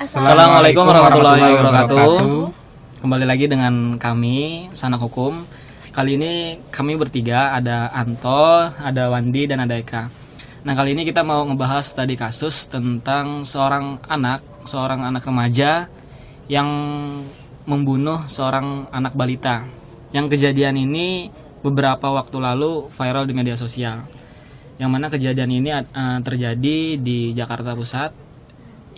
Assalamualaikum warahmatullahi wabarakatuh. Kembali lagi dengan kami Sanak Hukum. Kali ini kami bertiga ada Anto, ada Wandi dan ada Eka. Nah kali ini kita mau ngebahas tadi kasus tentang seorang anak, seorang anak remaja yang membunuh seorang anak balita. Yang kejadian ini beberapa waktu lalu viral di media sosial. Yang mana kejadian ini uh, terjadi di Jakarta Pusat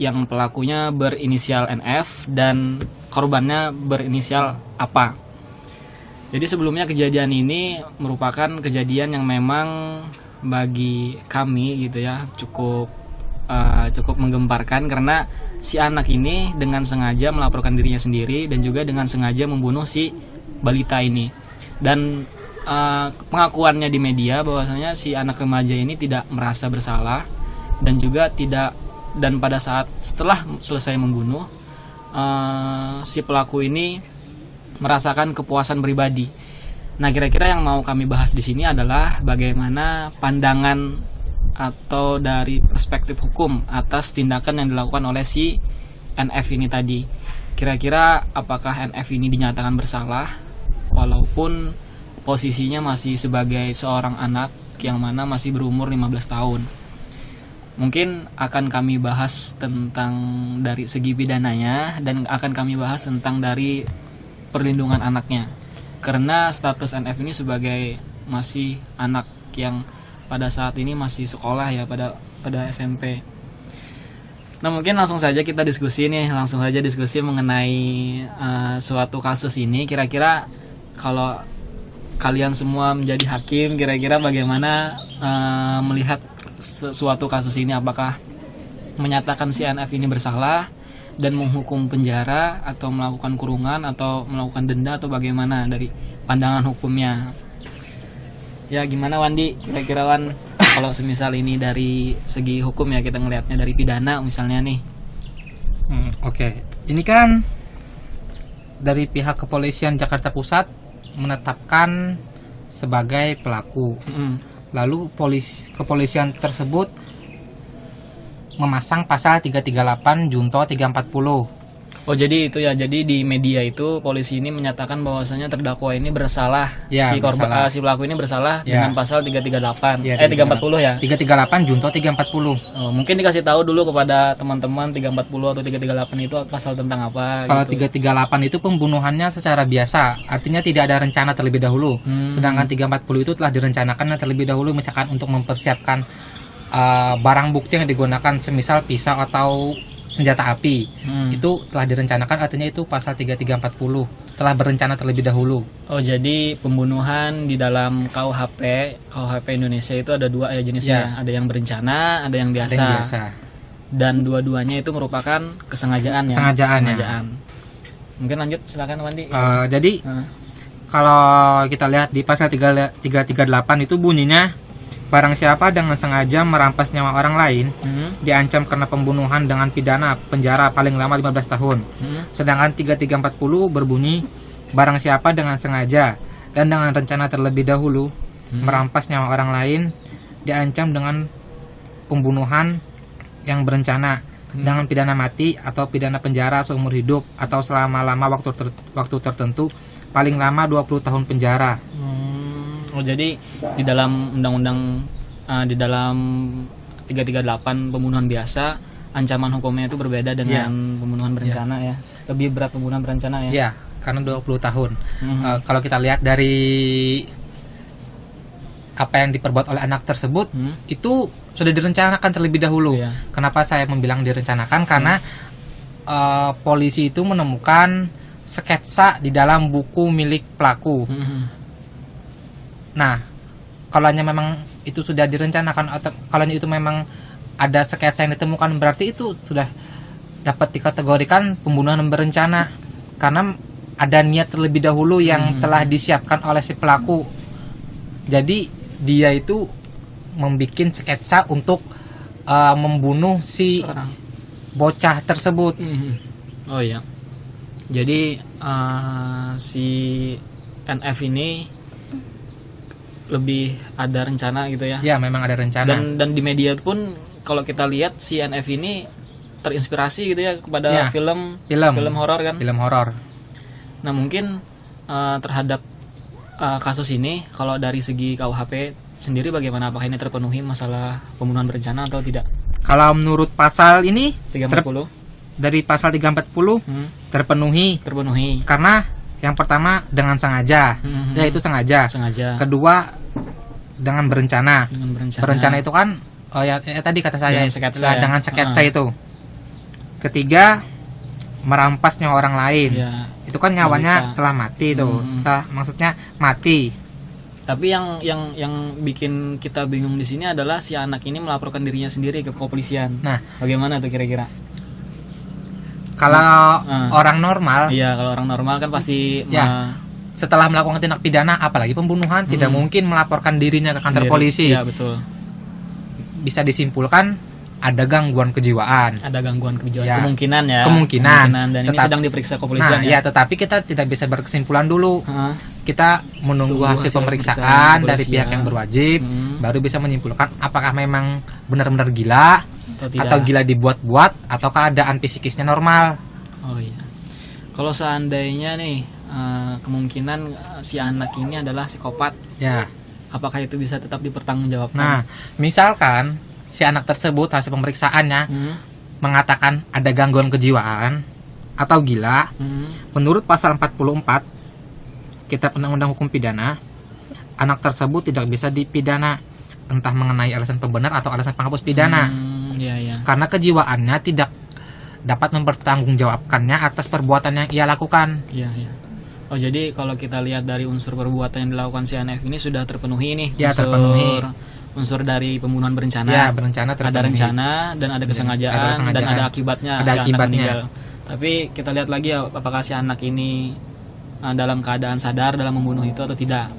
yang pelakunya berinisial NF dan korbannya berinisial apa. Jadi sebelumnya kejadian ini merupakan kejadian yang memang bagi kami gitu ya cukup uh, cukup menggemparkan karena si anak ini dengan sengaja melaporkan dirinya sendiri dan juga dengan sengaja membunuh si balita ini dan uh, pengakuannya di media bahwasanya si anak remaja ini tidak merasa bersalah dan juga tidak dan pada saat setelah selesai membunuh uh, si pelaku ini merasakan kepuasan pribadi. Nah, kira-kira yang mau kami bahas di sini adalah bagaimana pandangan atau dari perspektif hukum atas tindakan yang dilakukan oleh si NF ini tadi. Kira-kira apakah NF ini dinyatakan bersalah walaupun posisinya masih sebagai seorang anak yang mana masih berumur 15 tahun mungkin akan kami bahas tentang dari segi pidananya dan akan kami bahas tentang dari perlindungan anaknya karena status NF ini sebagai masih anak yang pada saat ini masih sekolah ya pada pada SMP. Nah mungkin langsung saja kita diskusi nih langsung saja diskusi mengenai uh, suatu kasus ini kira-kira kalau kalian semua menjadi hakim kira-kira bagaimana uh, melihat suatu kasus ini apakah menyatakan si NF ini bersalah dan menghukum penjara atau melakukan kurungan atau melakukan denda atau bagaimana dari pandangan hukumnya? Ya gimana Wandi? Kira-kira Wan kalau semisal ini dari segi hukum ya kita ngelihatnya dari pidana misalnya nih. Hmm, oke. Okay. ini kan dari pihak kepolisian Jakarta Pusat menetapkan sebagai pelaku. Hmm Lalu polis kepolisian tersebut memasang pasal 338 Junto 340 Oh jadi itu ya. Jadi di media itu polisi ini menyatakan bahwasanya terdakwa ini bersalah. Ya, si korban uh, si pelaku ini bersalah ya. dengan pasal 338 ya, eh 340 ya? 338 junto 340 oh, mungkin dikasih tahu dulu kepada teman-teman 340 atau 338 itu pasal tentang apa kalau gitu. 338 itu pembunuhannya secara biasa. Artinya tidak ada rencana terlebih dahulu. Hmm. sedangkan 340 itu telah direncanakan terlebih dahulu misalkan untuk mempersiapkan uh, barang bukti yang digunakan semisal pisau atau senjata api hmm. itu telah direncanakan artinya itu pasal 3340 telah berencana terlebih dahulu. Oh jadi pembunuhan di dalam KUHP KUHP Indonesia itu ada dua ya jenisnya ya. ada yang berencana ada yang biasa. Ada yang biasa. Dan dua-duanya itu merupakan kesengajaan ya. Kesengajaan. Kesengajaan. Ya. Mungkin lanjut silakan Wandi. Uh, jadi uh. kalau kita lihat di pasal 338 itu bunyinya Barang siapa dengan sengaja merampas nyawa orang lain hmm. diancam karena pembunuhan dengan pidana penjara paling lama 15 tahun. Hmm. Sedangkan 3340 berbunyi barang siapa dengan sengaja dan dengan rencana terlebih dahulu hmm. merampas nyawa orang lain diancam dengan pembunuhan yang berencana hmm. dengan pidana mati atau pidana penjara seumur hidup atau selama-lama waktu ter waktu tertentu paling lama 20 tahun penjara. Hmm Oh jadi di dalam undang-undang uh, di dalam 338 pembunuhan biasa ancaman hukumnya itu berbeda dengan yeah. pembunuhan berencana yeah. ya. Lebih berat pembunuhan berencana ya. Iya, yeah, karena 20 tahun. Mm-hmm. Uh, kalau kita lihat dari apa yang diperbuat oleh anak tersebut hmm. itu sudah direncanakan terlebih dahulu. Yeah. Kenapa saya membilang direncanakan? Karena hmm. uh, polisi itu menemukan sketsa di dalam buku milik pelaku. Hmm Nah, kalau hanya memang itu sudah direncanakan atau kalau itu memang ada sketsa yang ditemukan berarti itu sudah dapat dikategorikan pembunuhan berencana karena ada niat terlebih dahulu yang hmm. telah disiapkan oleh si pelaku. Jadi dia itu membuat sketsa untuk uh, membunuh si Seorang. bocah tersebut. Hmm. Oh iya. Jadi uh, si NF ini lebih ada rencana gitu ya. Ya, memang ada rencana. Dan dan di media pun kalau kita lihat si NF ini terinspirasi gitu ya kepada Ya. film film film horor kan. film horor Nah mungkin eh, terhadap eh, kasus ini kalau dari segi KUHP sendiri bagaimana apakah ini terpenuhi masalah pembunuhan berencana atau tidak? kalau menurut pasal ini 340 dari pasal 340 hmm, terpenuhi terpenuhi karena yang pertama dengan sengaja Hmm, yaitu sengaja sengaja kedua dengan berencana dengan berencana. berencana itu kan oh ya, ya tadi kata saya Ya, sketsa lah, ya. dengan sketsa Ah. itu ketiga merampas nyawa orang lain Ya. itu kan nyawanya Wanita. telah mati itu Hmm. Telah- maksudnya mati Tapi yang yang yang bikin kita bingung di sini adalah si anak ini melaporkan dirinya sendiri ke kepolisian. nah Bagaimana tuh kira-kira? kalau Ah. orang normal Iya, kalau orang normal kan pasti Ya. ma- setelah melakukan tindak pidana apalagi pembunuhan tidak Hmm. mungkin melaporkan dirinya ke kantor sendiri. polisi Iya, betul. bisa disimpulkan ada gangguan kejiwaan Ada gangguan kejiwaan Ya. kemungkinan ya. Kemungkinan. dan ini Tetap- sedang diperiksa nah kepolisian ya ya. tetapi kita tidak bisa berkesimpulan dulu kita menunggu Tunggu hasil hasil pemeriksaan pemeriksaan dari pihak yang berwajib Hmm. baru bisa menyimpulkan apakah memang benar-benar gila Atau tidak. atau gila dibuat-buat atau keadaan psikisnya normal Oh iya. Kalau seandainya nih eh, kemungkinan eh, si anak ini adalah psikopat, ya apakah itu bisa tetap dipertanggungjawabkan? nah misalkan si anak tersebut hasil pemeriksaannya Hmm, mengatakan ada gangguan kejiwaan atau gila hmm, menurut pasal 44 Kitab Undang-Undang Hukum Pidana anak tersebut tidak bisa dipidana entah mengenai alasan pembenar atau alasan penghapus pidana hmm, iya iya. karena kejiwaannya tidak dapat mempertanggungjawabkannya atas perbuatan yang ia lakukan. Iya, iya. Oh, jadi kalau kita lihat dari unsur perbuatan yang dilakukan si ANF ini sudah terpenuhi nih. Ya, unsur, terpenuhi. Unsur dari pembunuhan berencana. Ya, berencana terpenuhi. ada rencana dan ada kesengajaan, ada kesengajaan. dan ada akibatnya Ada si anak akibatnya. meninggal. Tapi kita lihat lagi ya apakah si anak ini uh, dalam keadaan sadar dalam membunuh itu atau tidak.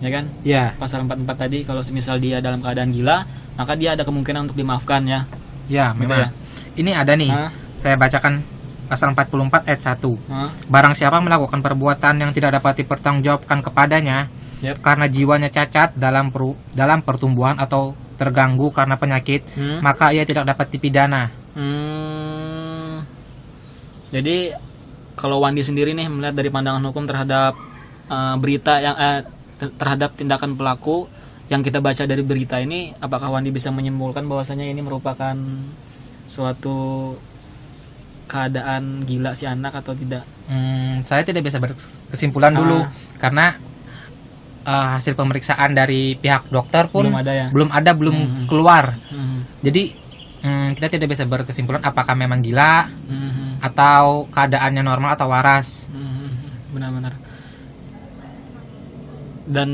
Ya kan? Ya, Pasal 44 tadi kalau semisal dia dalam keadaan gila, maka dia ada kemungkinan untuk dimaafkan ya. ya Gitu memang. ya? Ini ada nih. Hah? Saya bacakan pasal 44 ayat 1. Hah? Barang siapa melakukan perbuatan yang tidak dapat dipertanggungjawabkan kepadanya Yep. karena jiwanya cacat dalam peru- dalam pertumbuhan atau terganggu karena penyakit, Hmm? maka ia tidak dapat dipidana. Hmm. Jadi kalau Wandi sendiri nih melihat dari pandangan hukum terhadap eh, berita yang ter- terhadap tindakan pelaku yang kita baca dari berita ini, apakah Wandi bisa menyimpulkan bahwasanya ini merupakan suatu keadaan gila si anak atau tidak? Hmm, saya tidak bisa berkesimpulan dulu Ah. karena eh, hasil pemeriksaan dari pihak dokter pun Belum ada ya? belum ada, belum Hmm. keluar. Hmm. Jadi hmm, kita tidak bisa berkesimpulan apakah memang gila Hmm. atau keadaannya normal atau waras. Hmm, benar-benar. Dan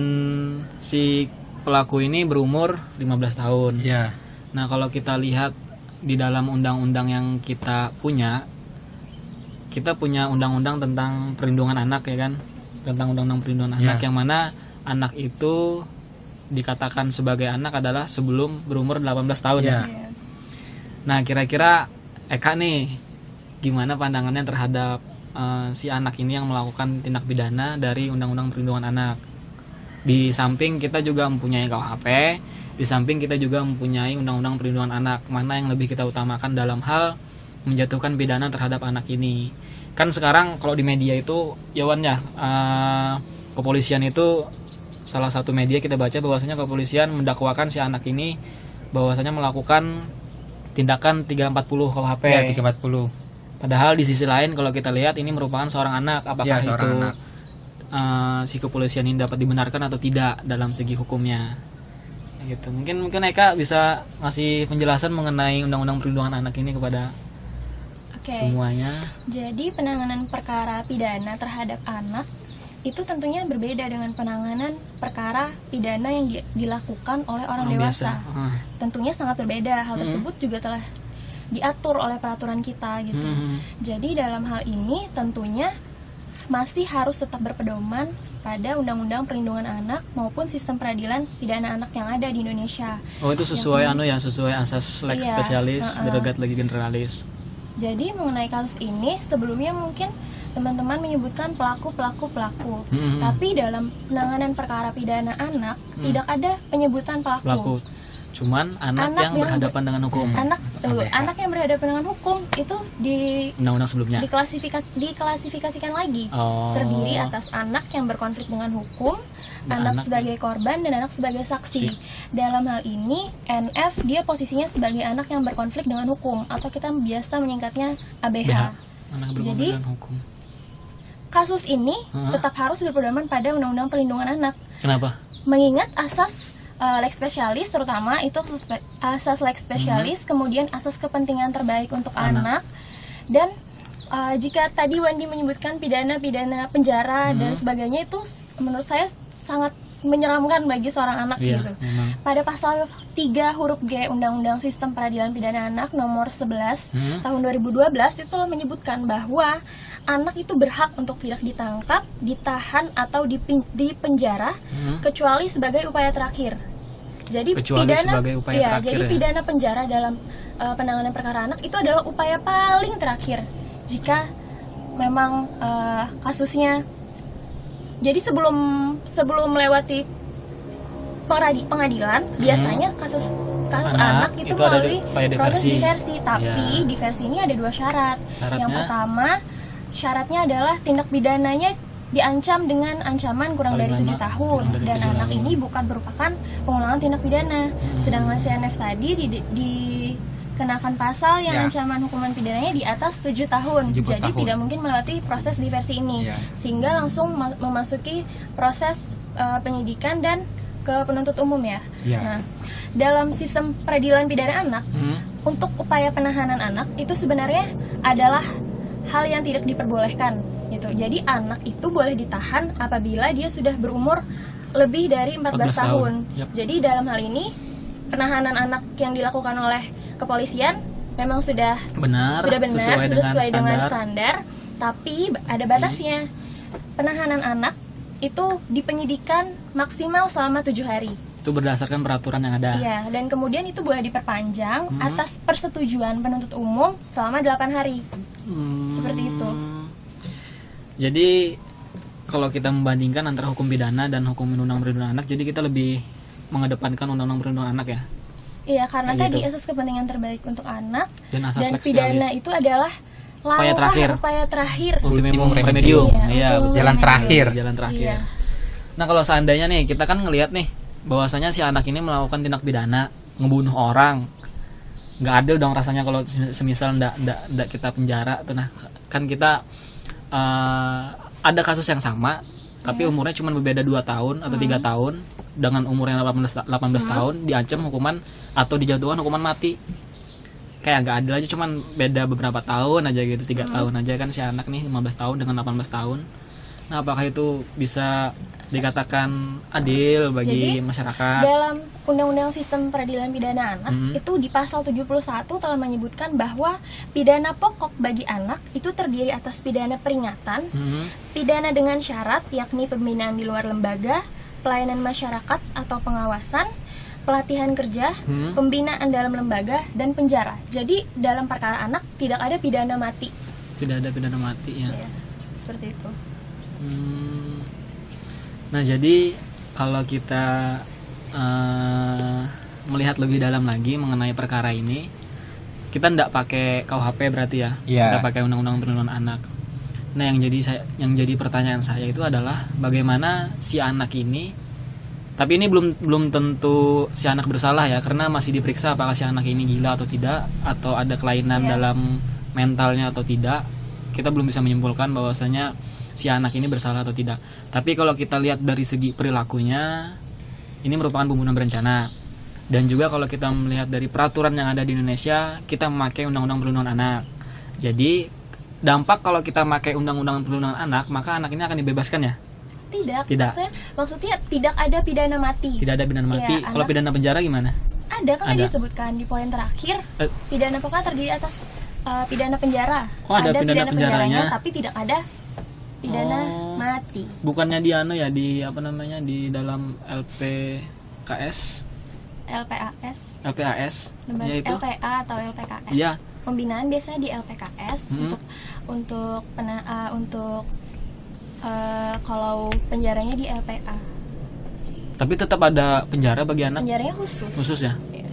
si pelaku ini berumur 15 tahun. Ya. Nah, kalau kita lihat di dalam undang-undang yang kita punya, kita punya undang-undang tentang perlindungan anak ya kan? Tentang undang-undang perlindungan Ya. anak yang mana anak itu dikatakan sebagai anak adalah sebelum berumur 18 tahun ya. Ya. Nah, kira-kira Eka nih gimana pandangannya terhadap eh, si anak ini yang melakukan tindak pidana dari undang-undang perlindungan anak? Di samping kita juga mempunyai KUHP, di samping kita juga mempunyai undang-undang perlindungan anak. Mana yang lebih kita utamakan dalam hal menjatuhkan pidana terhadap anak ini? Kan sekarang kalau di media itu, Yawan ya, eh, kepolisian itu salah satu media kita baca bahwasanya kepolisian mendakwakan si anak ini bahwasanya melakukan tindakan 340 KUHP. Ya, 340. Padahal di sisi lain kalau kita lihat ini merupakan seorang anak, apakah Ya, seorang itu anak. eh, si kepolisian ini dapat dibenarkan atau tidak dalam segi hukumnya? Gitu. Mungkin mungkin Eka bisa ngasih penjelasan mengenai undang-undang perlindungan anak ini kepada Oke. semuanya. Jadi penanganan perkara pidana terhadap anak itu tentunya berbeda dengan penanganan perkara pidana yang di- dilakukan oleh orang, dewasa. Ah. Tentunya sangat berbeda. Hal tersebut juga telah diatur oleh peraturan kita gitu. Hmm. Jadi dalam hal ini tentunya masih harus tetap berpedoman pada Undang-Undang Perlindungan Anak maupun sistem peradilan pidana anak yang ada di Indonesia. Oh itu sesuai anu ya sesuai asas lex Iya, spesialis uh-uh. derogat lagi generalis. Jadi mengenai kasus ini sebelumnya mungkin teman-teman menyebutkan pelaku pelaku pelaku, Hmm. tapi dalam penanganan perkara pidana anak tidak ada penyebutan pelaku. Pelaku. Cuman anak, Anak yang yang berhadapan dengan hukum. Anak tunggu ABH. anak yang berhadapan dengan hukum itu di undang-undang sebelumnya diklasifikasi diklasifikasikan lagi oh terdiri atas anak yang berkonflik dengan hukum, Dan anak, anak sebagai korban dan anak sebagai saksi. Si. Dalam hal ini NF dia posisinya sebagai anak yang berkonflik dengan hukum atau kita biasa menyingkatnya ABH. BH. anak Jadi, dengan hukum Kasus ini Hah? tetap harus berpedoman pada Undang-Undang Perlindungan Anak. kenapa Mengingat asas uh, lex specialis terutama itu asas, spe- asas lex specialis, kemudian asas kepentingan terbaik untuk Hmm. Anak. anak, dan uh, jika tadi Wandi menyebutkan pidana-pidana penjara dan Hmm. sebagainya itu menurut saya sangat menyeramkan bagi seorang anak iya gitu. memang Pada pasal 3 huruf G Undang-Undang Sistem Peradilan Pidana Anak nomor 11 Hmm. tahun 2012 itu telah menyebutkan bahwa anak itu berhak untuk tidak ditangkap, ditahan atau dipenjara Hmm. kecuali sebagai upaya terakhir. Jadi Kecuali pidana sebagai upaya iya, terakhir jadi ya? pidana penjara dalam uh, penanganan perkara anak itu adalah upaya paling terakhir jika memang uh, kasusnya jadi sebelum sebelum melewati pengadilan biasanya kasus kasus Hmm. Anak, anak, itu, itu melalui di- upaya proses diversi. diversi tapi Ya. diversi ini ada dua syarat Syaratnya? yang pertama syaratnya adalah tindak pidananya diancam dengan ancaman kurang dari tujuh tahun dari dan anak tahun. ini bukan merupakan pengulangan tindak pidana Hmm. sedangkan CNF tadi di, dikenakan pasal yang Ya. ancaman hukuman pidananya di atas tujuh tahun Tujuh jadi tahun. tidak mungkin melewati proses diversi ini Ya. sehingga langsung ma- memasuki proses uh, penyidikan dan ke penuntut umum ya Ya. nah dalam sistem peradilan pidana anak Hmm. untuk upaya penahanan anak itu sebenarnya adalah hal yang tidak diperbolehkan gitu. Jadi anak itu boleh ditahan apabila dia sudah berumur lebih dari 14, 14 tahun. tahun. Yap. Jadi dalam hal ini penahanan anak yang dilakukan oleh kepolisian memang sudah benar sudah benar, sesuai sudah dengan sesuai dengan standar standar, tapi ada batasnya. Penahanan anak itu dipenyidikan maksimal selama tujuh hari. itu berdasarkan peraturan yang ada Iya, dan kemudian itu boleh diperpanjang Hmm. atas persetujuan penuntut umum selama 8 hari. Hmm. Seperti itu. Jadi kalau kita membandingkan antara hukum pidana dan hukum undang-undang perlindungan anak, jadi kita lebih mengedepankan undang-undang perlindungan anak ya. Iya, karena Kayak tadi gitu. asas kepentingan terbaik untuk anak Dan asas dan pidana itu adalah Upaya langkah terakhir. upaya terakhir. Ultimum Ultimum remedium. Iya, Iya. Jalan terakhir. Jalan terakhir. Iya. Nah, kalau seandainya nih kita kan ngelihat nih bahwasanya si anak ini melakukan tindak pidana, ngebunuh orang. nggak ada dong rasanya kalau semisal ndak ndak ndak kita penjara tuh nah kan kita eh, ada kasus yang sama tapi umurnya cuma berbeda 2 tahun atau tiga tahun. Dengan umur yang 18 18 tahun diancam hukuman atau dijatuhkan hukuman mati. Kayak nggak adil aja cuman beda beberapa tahun aja gitu. Tiga tahun aja kan si anak nih 15 tahun dengan 18 tahun nah apakah itu bisa dikatakan adil bagi Jadi, masyarakat Dalam Undang-Undang Sistem Peradilan Pidana Anak Hmm. itu di pasal 71 telah menyebutkan bahwa pidana pokok bagi anak itu terdiri atas pidana peringatan, Hmm. pidana dengan syarat yakni pembinaan di luar lembaga, pelayanan masyarakat atau pengawasan, pelatihan kerja, Hmm. pembinaan dalam lembaga dan penjara. Jadi dalam perkara anak tidak ada pidana mati. tidak ada pidana mati ya Ya, seperti itu. Hmm. Nah jadi kalau kita eh, melihat lebih dalam lagi mengenai perkara ini, kita tidak pakai KUHP berarti ya, Iya. kita pakai Undang-Undang Perlindungan Anak. Nah yang jadi saya, yang jadi pertanyaan saya itu adalah bagaimana si anak ini, tapi ini belum belum tentu si anak bersalah ya, karena masih diperiksa apakah si anak ini gila atau tidak, atau ada kelainan Iya. dalam mentalnya atau tidak. Kita belum bisa menyimpulkan bahwasanya si anak ini bersalah atau tidak. Tapi kalau kita lihat dari segi perilakunya, ini merupakan pembunuhan berencana. Dan juga kalau kita melihat dari peraturan yang ada di Indonesia, kita memakai Undang-Undang Perlindungan Anak. Jadi dampak kalau kita memakai Undang-Undang Perlindungan Anak, maka anak ini akan dibebaskan ya. Tidak. Tidak. Maksudnya, maksudnya tidak ada pidana mati. Tidak ada pidana mati. Iya, kalau anak- pidana penjara gimana? Ada kan Ada. disebutkan di poin terakhir Eh. pidana pokoknya terdiri atas uh, pidana penjara. Oh, ada pidana penjaranya. tapi tidak ada pidana Oh. mati. Bukannya di anu ya di apa namanya di dalam LPKS, LPAS, LPAS, lembaga ya itu. LPA atau LPKS. Iya. Pembinaan biasanya di LPKS Hmm. untuk untuk pena, uh, untuk uh, kalau penjaranya di LPA. Tapi tetap ada penjara bagi anak Penjaranya khusus. khusus ya. Iya.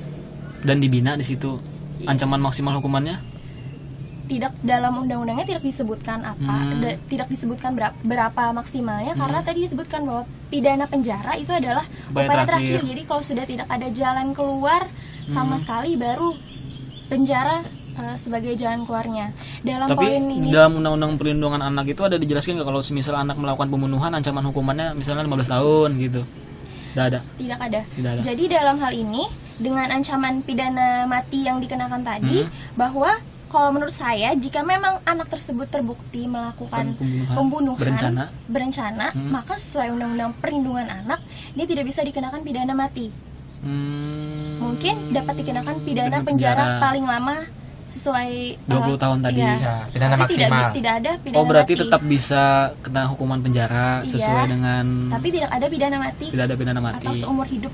Dan dibina di situ. ancaman maksimal hukumannya tidak dalam undang-undangnya tidak disebutkan apa Hmm. da- tidak disebutkan berapa, berapa maksimalnya karena tadi disebutkan bahwa pidana penjara itu adalah Upaya upaya, terakhir. terakhir. jadi kalau sudah tidak ada jalan keluar sama Hmm. sekali baru penjara eh, sebagai jalan keluarnya dalam tapi poin ini dalam undang-undang perlindungan anak itu ada dijelaskan nggak kalau misal anak melakukan pembunuhan ancaman hukumannya misalnya 15 tahun gitu tidak ada tidak ada tidak ada Jadi dalam hal ini dengan ancaman pidana mati yang dikenakan tadi Hmm. bahwa kalau menurut saya jika memang anak tersebut terbukti melakukan Pembunuhan. pembunuhan Berencana. berencana, Hmm. maka sesuai undang-undang perlindungan anak dia tidak bisa dikenakan pidana mati. Hmm, Mungkin dapat dikenakan pidana penjara, paling lama sesuai 20 uh, tahun tadi. iya. Ya, pidana Tapi tidak, maksimal. tidak ada pidana oh berarti mati. tetap bisa kena hukuman penjara Iya. sesuai dengan tapi tidak ada pidana mati tidak ada pidana mati atau seumur hidup.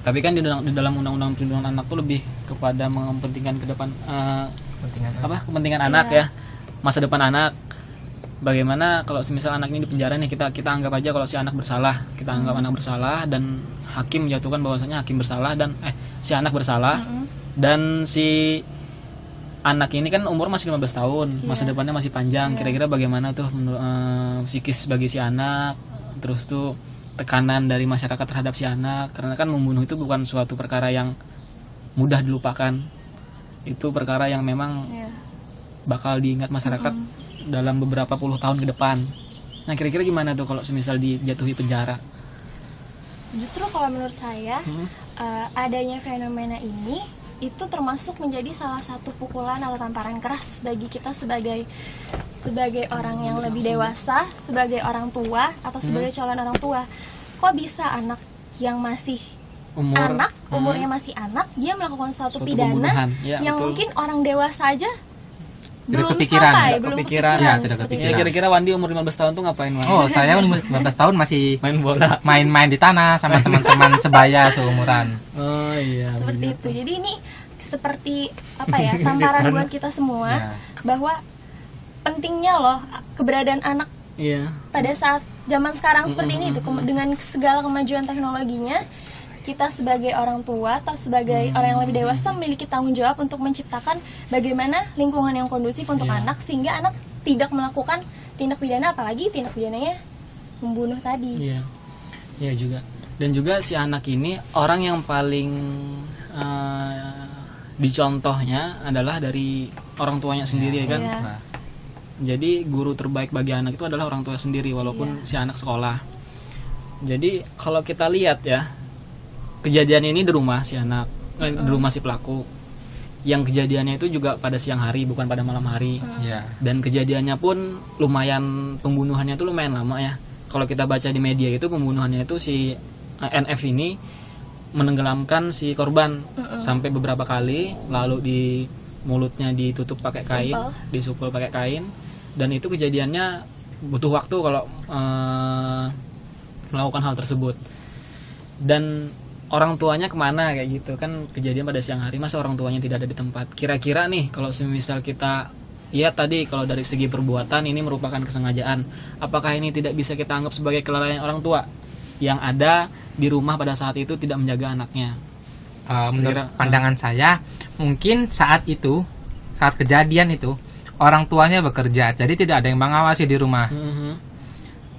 Tapi kan di, dalam- di dalam undang-undang perlindungan anak tuh lebih kepada mementingkan ke depan eh, Kepentingan apa? kepentingan Iya. anak ya. Masa depan anak. Bagaimana kalau semisal anak ini di penjara nih kita kita anggap aja kalau si anak bersalah. Kita anggap Hmm. anak bersalah dan hakim menjatuhkan bahwasanya hakim bersalah dan eh si anak bersalah Mm-mm. dan si anak ini kan umur masih 15 tahun. Masa Iya. depannya masih panjang. Kira-kira bagaimana tuh menur- eh, psikis bagi si anak? Terus tuh tekanan dari masyarakat terhadap si anak karena kan membunuh itu bukan suatu perkara yang mudah dilupakan itu perkara yang memang Iya. bakal diingat masyarakat dalam beberapa puluh tahun ke depan nah kira-kira gimana tuh kalau semisal dijatuhi penjara Justru kalau menurut saya Hmm. eh, adanya fenomena ini itu termasuk menjadi salah satu pukulan atau tamparan keras bagi kita sebagai sebagai orang yang lebih dewasa, sebagai orang tua Hmm. atau sebagai calon orang tua. Kok bisa anak yang masih umur anak, hmm, umurnya masih anak, dia melakukan suatu, Suatu pidana. Ya, yang betul. mungkin orang dewasa aja belum kepikiran, sampai, tidak belum kepikiran. Ya, tidak ya kepikiran. itu. kira-kira Wandi umur 15 tahun tuh ngapain Wandi? Oh, saya umur 19 tahun masih main bola main-main di tanah sama teman-teman sebaya seumuran. oh iya seperti begitu. itu jadi ini seperti apa ya tamparan buat kita semua Ya. bahwa pentingnya loh keberadaan anak iya. pada saat zaman sekarang seperti ini itu. Dengan segala kemajuan teknologinya kita sebagai orang tua atau sebagai orang yang lebih dewasa memiliki tanggung jawab untuk menciptakan bagaimana lingkungan yang kondusif untuk Iya. anak sehingga anak tidak melakukan tindak pidana apalagi tindak pidananya membunuh tadi. Iya. Iya juga. Dan juga si anak ini orang yang paling eh, dicontohnya adalah dari orang tuanya sendiri ya kan? Iya. Nah, jadi guru terbaik bagi anak itu adalah orang tua sendiri walaupun si anak sekolah. Jadi kalau kita lihat ya kejadian ini di rumah si anak eh, di rumah si pelaku. Yang kejadiannya itu juga pada siang hari bukan pada malam hari. Ya. dan kejadiannya pun lumayan pembunuhannya itu lumayan lama ya. Kalau kita baca di media itu pembunuhannya itu si eh, NF ini menenggelamkan si korban sampai beberapa kali. Lalu di mulutnya ditutup pakai kain disupul pakai kain dan itu kejadiannya butuh waktu kalau eh, melakukan hal tersebut. Dan orang tuanya ke mana kayak gitu. Kan kejadian pada siang hari masa orang tuanya tidak ada di tempat? Kira-kira nih kalau semisal kita ya tadi kalau dari segi perbuatan ini merupakan kesengajaan. Apakah ini tidak bisa kita anggap sebagai kelalaian orang tua? Yang ada di rumah pada saat itu tidak menjaga anaknya. Uh, menurut Kira- pandangan saya, mungkin saat itu, saat kejadian itu, orang tuanya bekerja, jadi tidak ada yang mengawasi di rumah. Mhm.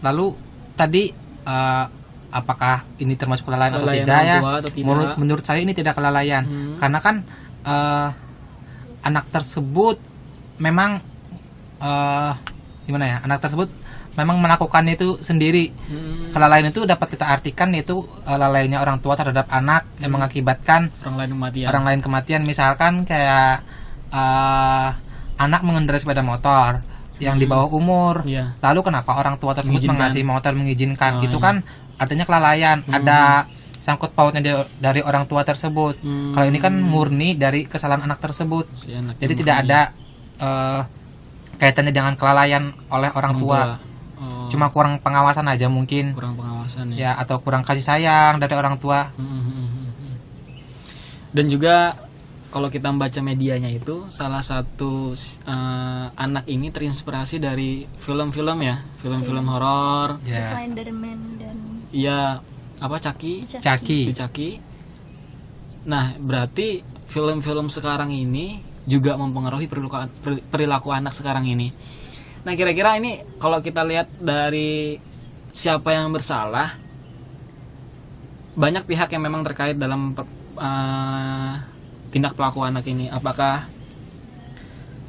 Lalu tadi uh, apakah ini termasuk kelalaian atau Kelalaian tidak orang ya? tua atau tidak? Menurut menurut saya ini tidak kelalaian, Hmm. karena kan uh, anak tersebut memang uh, gimana ya? Anak tersebut memang melakukan itu sendiri. Hmm, Kelalaian itu dapat kita artikan yaitu uh, lalainya orang tua terhadap anak yang mengakibatkan orang lain kematian orang lain kematian misalkan kayak eh, anak mengendarai sepeda motor yang di bawah umur. Iya. lalu kenapa orang tua tersebut Mengizinkan. mengasih motor mengizinkan? Oh, itu iya. kan artinya kelalaian. Ada sangkut pautnya dari orang tua tersebut. Hmm. kalau ini kan murni dari kesalahan anak tersebut. Si anak jadi tidak ada eh, kaitannya dengan kelalaian oleh orang, tua. Oh, cuma kurang pengawasan aja mungkin. Kurang pengawasan ya. Ya atau kurang kasih sayang dari orang tua. Mhm. Dan juga kalau kita membaca medianya itu salah satu eh, anak ini terinspirasi dari film-film ya, film-film horor. ya Slenderman dan Iya, apa Caki? Caki Caki. Nah, berarti film-film sekarang ini juga mempengaruhi perilaku, perilaku anak sekarang ini. Nah kira-kira ini kalau kita lihat dari siapa yang bersalah, banyak pihak yang memang terkait dalam uh, tindak pelaku anak ini. Apakah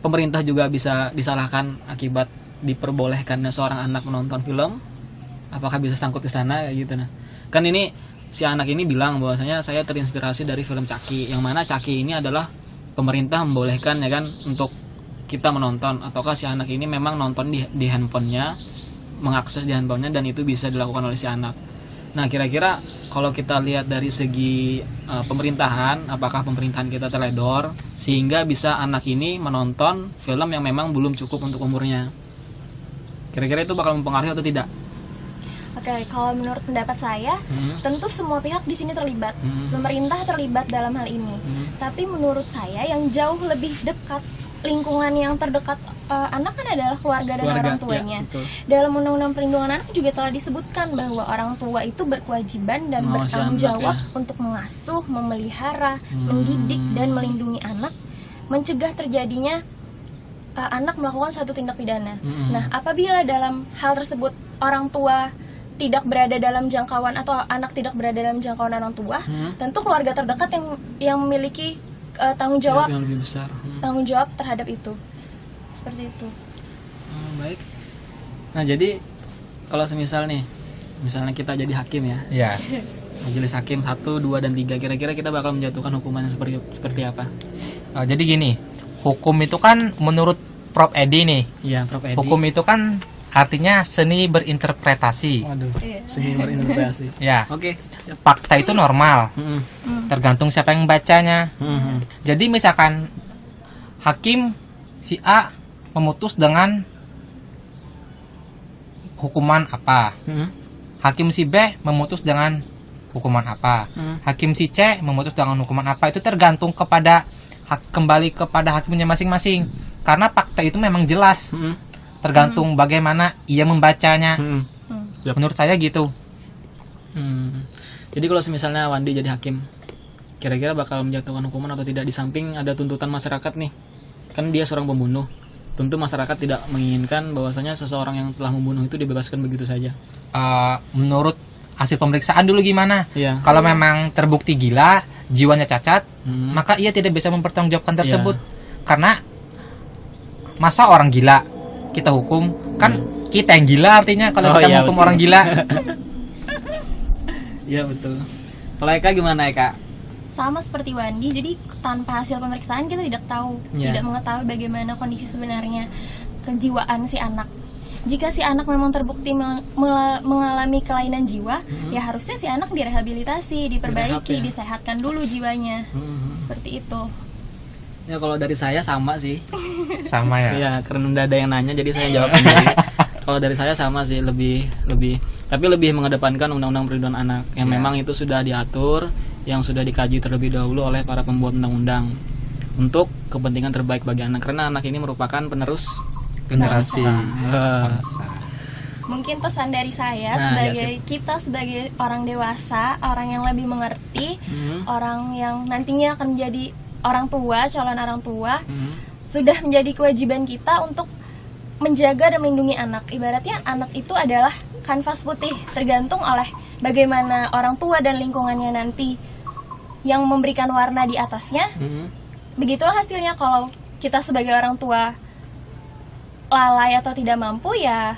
pemerintah juga bisa disalahkan akibat diperbolehkannya seorang anak menonton film? Apakah bisa sangkut ke sana gitu nah? Kan ini si anak ini bilang bahwasanya saya terinspirasi dari film Caki yang mana Caki ini adalah pemerintah membolehkan ya kan untuk kita menonton ataukah si anak ini memang nonton di, di handphonenya mengakses di handphonenya dan itu bisa dilakukan oleh si anak nah kira-kira kalau kita lihat dari segi uh, pemerintahan apakah pemerintahan kita teledor sehingga bisa anak ini menonton film yang memang belum cukup untuk umurnya kira-kira itu bakal mempengaruhi atau tidak Oke, kalau menurut pendapat saya, hmm. tentu semua pihak di sini terlibat. Hmm. Pemerintah terlibat dalam hal ini. Hmm. Tapi menurut saya yang jauh lebih dekat lingkungan yang terdekat uh, anak kan adalah keluarga dan keluarga, orang ya, tuanya. Ya, Dalam Undang-Undang Perlindungan Anak juga telah disebutkan bahwa orang tua itu berkewajiban dan oh, bertanggung jawab ya. untuk mengasuh, memelihara, hmm. mendidik dan melindungi anak, mencegah terjadinya uh, anak melakukan satu tindak pidana. Hmm. Nah, apabila dalam hal tersebut orang tua tidak berada dalam jangkauan atau anak tidak berada dalam jangkauan orang tua, hmm. tentu keluarga terdekat yang yang memiliki uh, tanggung jawab yang lebih besar. Hmm. Tanggung jawab terhadap itu. Seperti itu. Hmm, baik. Nah, jadi kalau semisal nih, misalnya kita jadi hakim ya. Iya. Majelis hakim satu, dua dan tiga kira-kira kita bakal menjatuhkan hukuman yang seperti seperti apa? Uh, jadi gini, hukum itu kan menurut Prof Edi nih. Iya, Prof Edi. Hukum itu kan artinya seni berinterpretasi. Waduh, iya. seni berinterpretasi. ya. Oke. Okay. Fakta itu normal. Hmm. Tergantung siapa yang bacanya. Hmm. Jadi misalkan hakim si A memutus dengan hukuman apa? Hmm. Hakim si B memutus dengan hukuman apa? Hmm. Hakim si C memutus dengan hukuman apa? Itu tergantung kepada kembali kepada hakimnya masing-masing. Karena fakta itu memang jelas. Hmm tergantung hmm. bagaimana ia membacanya hmm. Hmm. Ya. menurut saya gitu hmm. jadi kalau misalnya Wandi jadi hakim kira-kira bakal menjatuhkan hukuman atau tidak di samping ada tuntutan masyarakat nih kan dia seorang pembunuh tentu masyarakat tidak menginginkan bahwasanya seseorang yang telah membunuh itu dibebaskan begitu saja. Uh, menurut hasil pemeriksaan dulu gimana? Ya. kalau memang terbukti gila jiwanya cacat hmm. maka ia tidak bisa mempertanggungjawabkan tersebut. Ya. karena masa orang gila? Kita hukum. Kan hmm. kita yang gila artinya kalau oh, kita iya, hukum orang gila. Iya betul. Kalau Eka gimana Eka sama seperti Wandi jadi tanpa hasil pemeriksaan kita tidak tahu yeah. tidak mengetahui bagaimana kondisi sebenarnya kejiwaan si anak jika si anak memang terbukti mengalami kelainan jiwa, mm-hmm. ya harusnya si anak direhabilitasi, diperbaiki, Direhab, ya? disehatkan dulu jiwanya. Mm-hmm. Seperti itu. Ya kalau dari saya sama sih. sama ya. Iya, karena udah ada yang nanya jadi saya jawab sendiri. kalau dari saya sama sih, lebih lebih tapi lebih mengedepankan undang-undang perlindungan anak yang ya. memang itu sudah diatur, yang sudah dikaji terlebih dahulu oleh para pembuat undang-undang untuk kepentingan terbaik bagi anak karena anak ini merupakan penerus generasi. Mungkin pesan dari saya nah, ya sebagai ya kita sebagai orang dewasa, orang yang lebih mengerti, hmm. orang yang nantinya akan menjadi orang tua, calon orang tua, hmm. sudah menjadi kewajiban kita untuk menjaga dan melindungi anak. Ibaratnya anak itu adalah kanvas putih, tergantung oleh bagaimana orang tua dan lingkungannya nanti yang memberikan warna di atasnya. Hmm. Begitulah hasilnya kalau kita sebagai orang tua lalai atau tidak mampu ya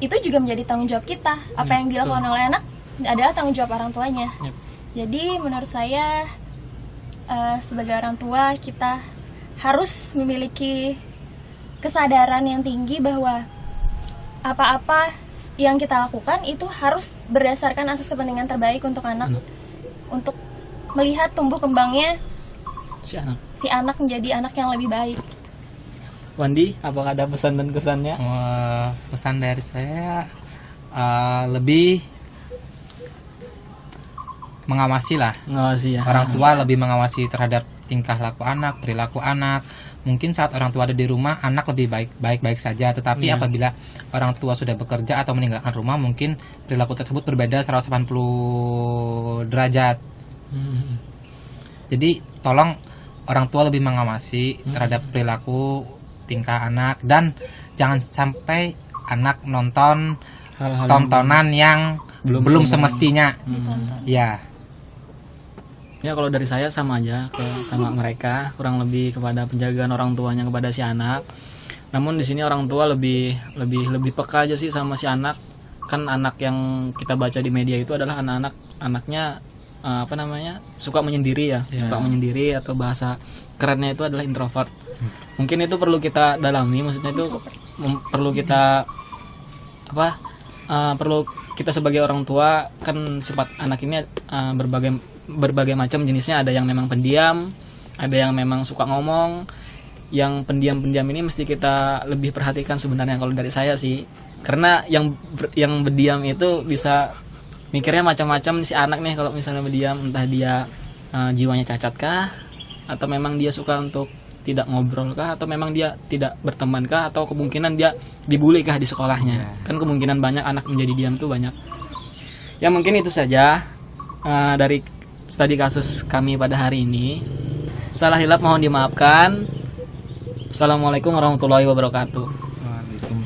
itu juga menjadi tanggung jawab kita. Apa yang dilakukan oleh anak adalah tanggung jawab orang tuanya. Yep. Jadi menurut saya uh, sebagai orang tua kita harus memiliki kesadaran yang tinggi bahwa apa-apa yang kita lakukan itu harus berdasarkan asas kepentingan terbaik untuk anak hmm. untuk melihat tumbuh kembangnya si anak si anak menjadi anak yang lebih baik. Wandi, apakah ada pesan dan kesannya? Uh, pesan dari saya uh, lebih mengawasi lah mengawasi ya orang tua lebih mengawasi terhadap tingkah laku anak perilaku anak mungkin saat orang tua ada di rumah anak lebih baik baik baik saja tetapi yeah. apabila orang tua sudah bekerja atau meninggalkan rumah mungkin perilaku tersebut berbeda 180 derajat hmm. Jadi tolong orang tua lebih mengawasi Hmm. terhadap perilaku tingkah anak dan jangan sampai anak nonton Hal-hal yang tontonan yang Belum belum, semestinya. ditonton. Ya, Ya kalau dari saya sama aja ke sama mereka kurang lebih kepada penjagaan orang tuanya kepada si anak. Namun di sini orang tua lebih lebih lebih peka aja sih sama si anak. Kan anak yang kita baca di media itu adalah anak-anak anaknya eh, apa namanya suka menyendiri ya, Ya. suka menyendiri atau bahasa kerennya itu adalah introvert. Mungkin itu perlu kita dalami, maksudnya itu perlu kita apa eh, perlu kita sebagai orang tua kan sifat anak ini eh, berbagai berbagai macam jenisnya ada yang memang pendiam ada yang memang suka ngomong yang pendiam-pendiam ini mesti kita lebih perhatikan sebenarnya kalau dari saya sih karena yang yang berdiam itu bisa mikirnya macam-macam si anak nih kalau misalnya berdiam entah dia eh, jiwanya cacat kah? Atau memang dia suka untuk tidak ngobrol kah? Atau memang dia tidak berteman kah? Atau kemungkinan dia dibully kah di sekolahnya? Kan kemungkinan banyak anak menjadi diam tuh banyak. Ya mungkin itu saja eh, dari studi kasus kami pada hari ini. Salah hilap mohon dimaafkan. Assalamualaikum warahmatullahi wabarakatuh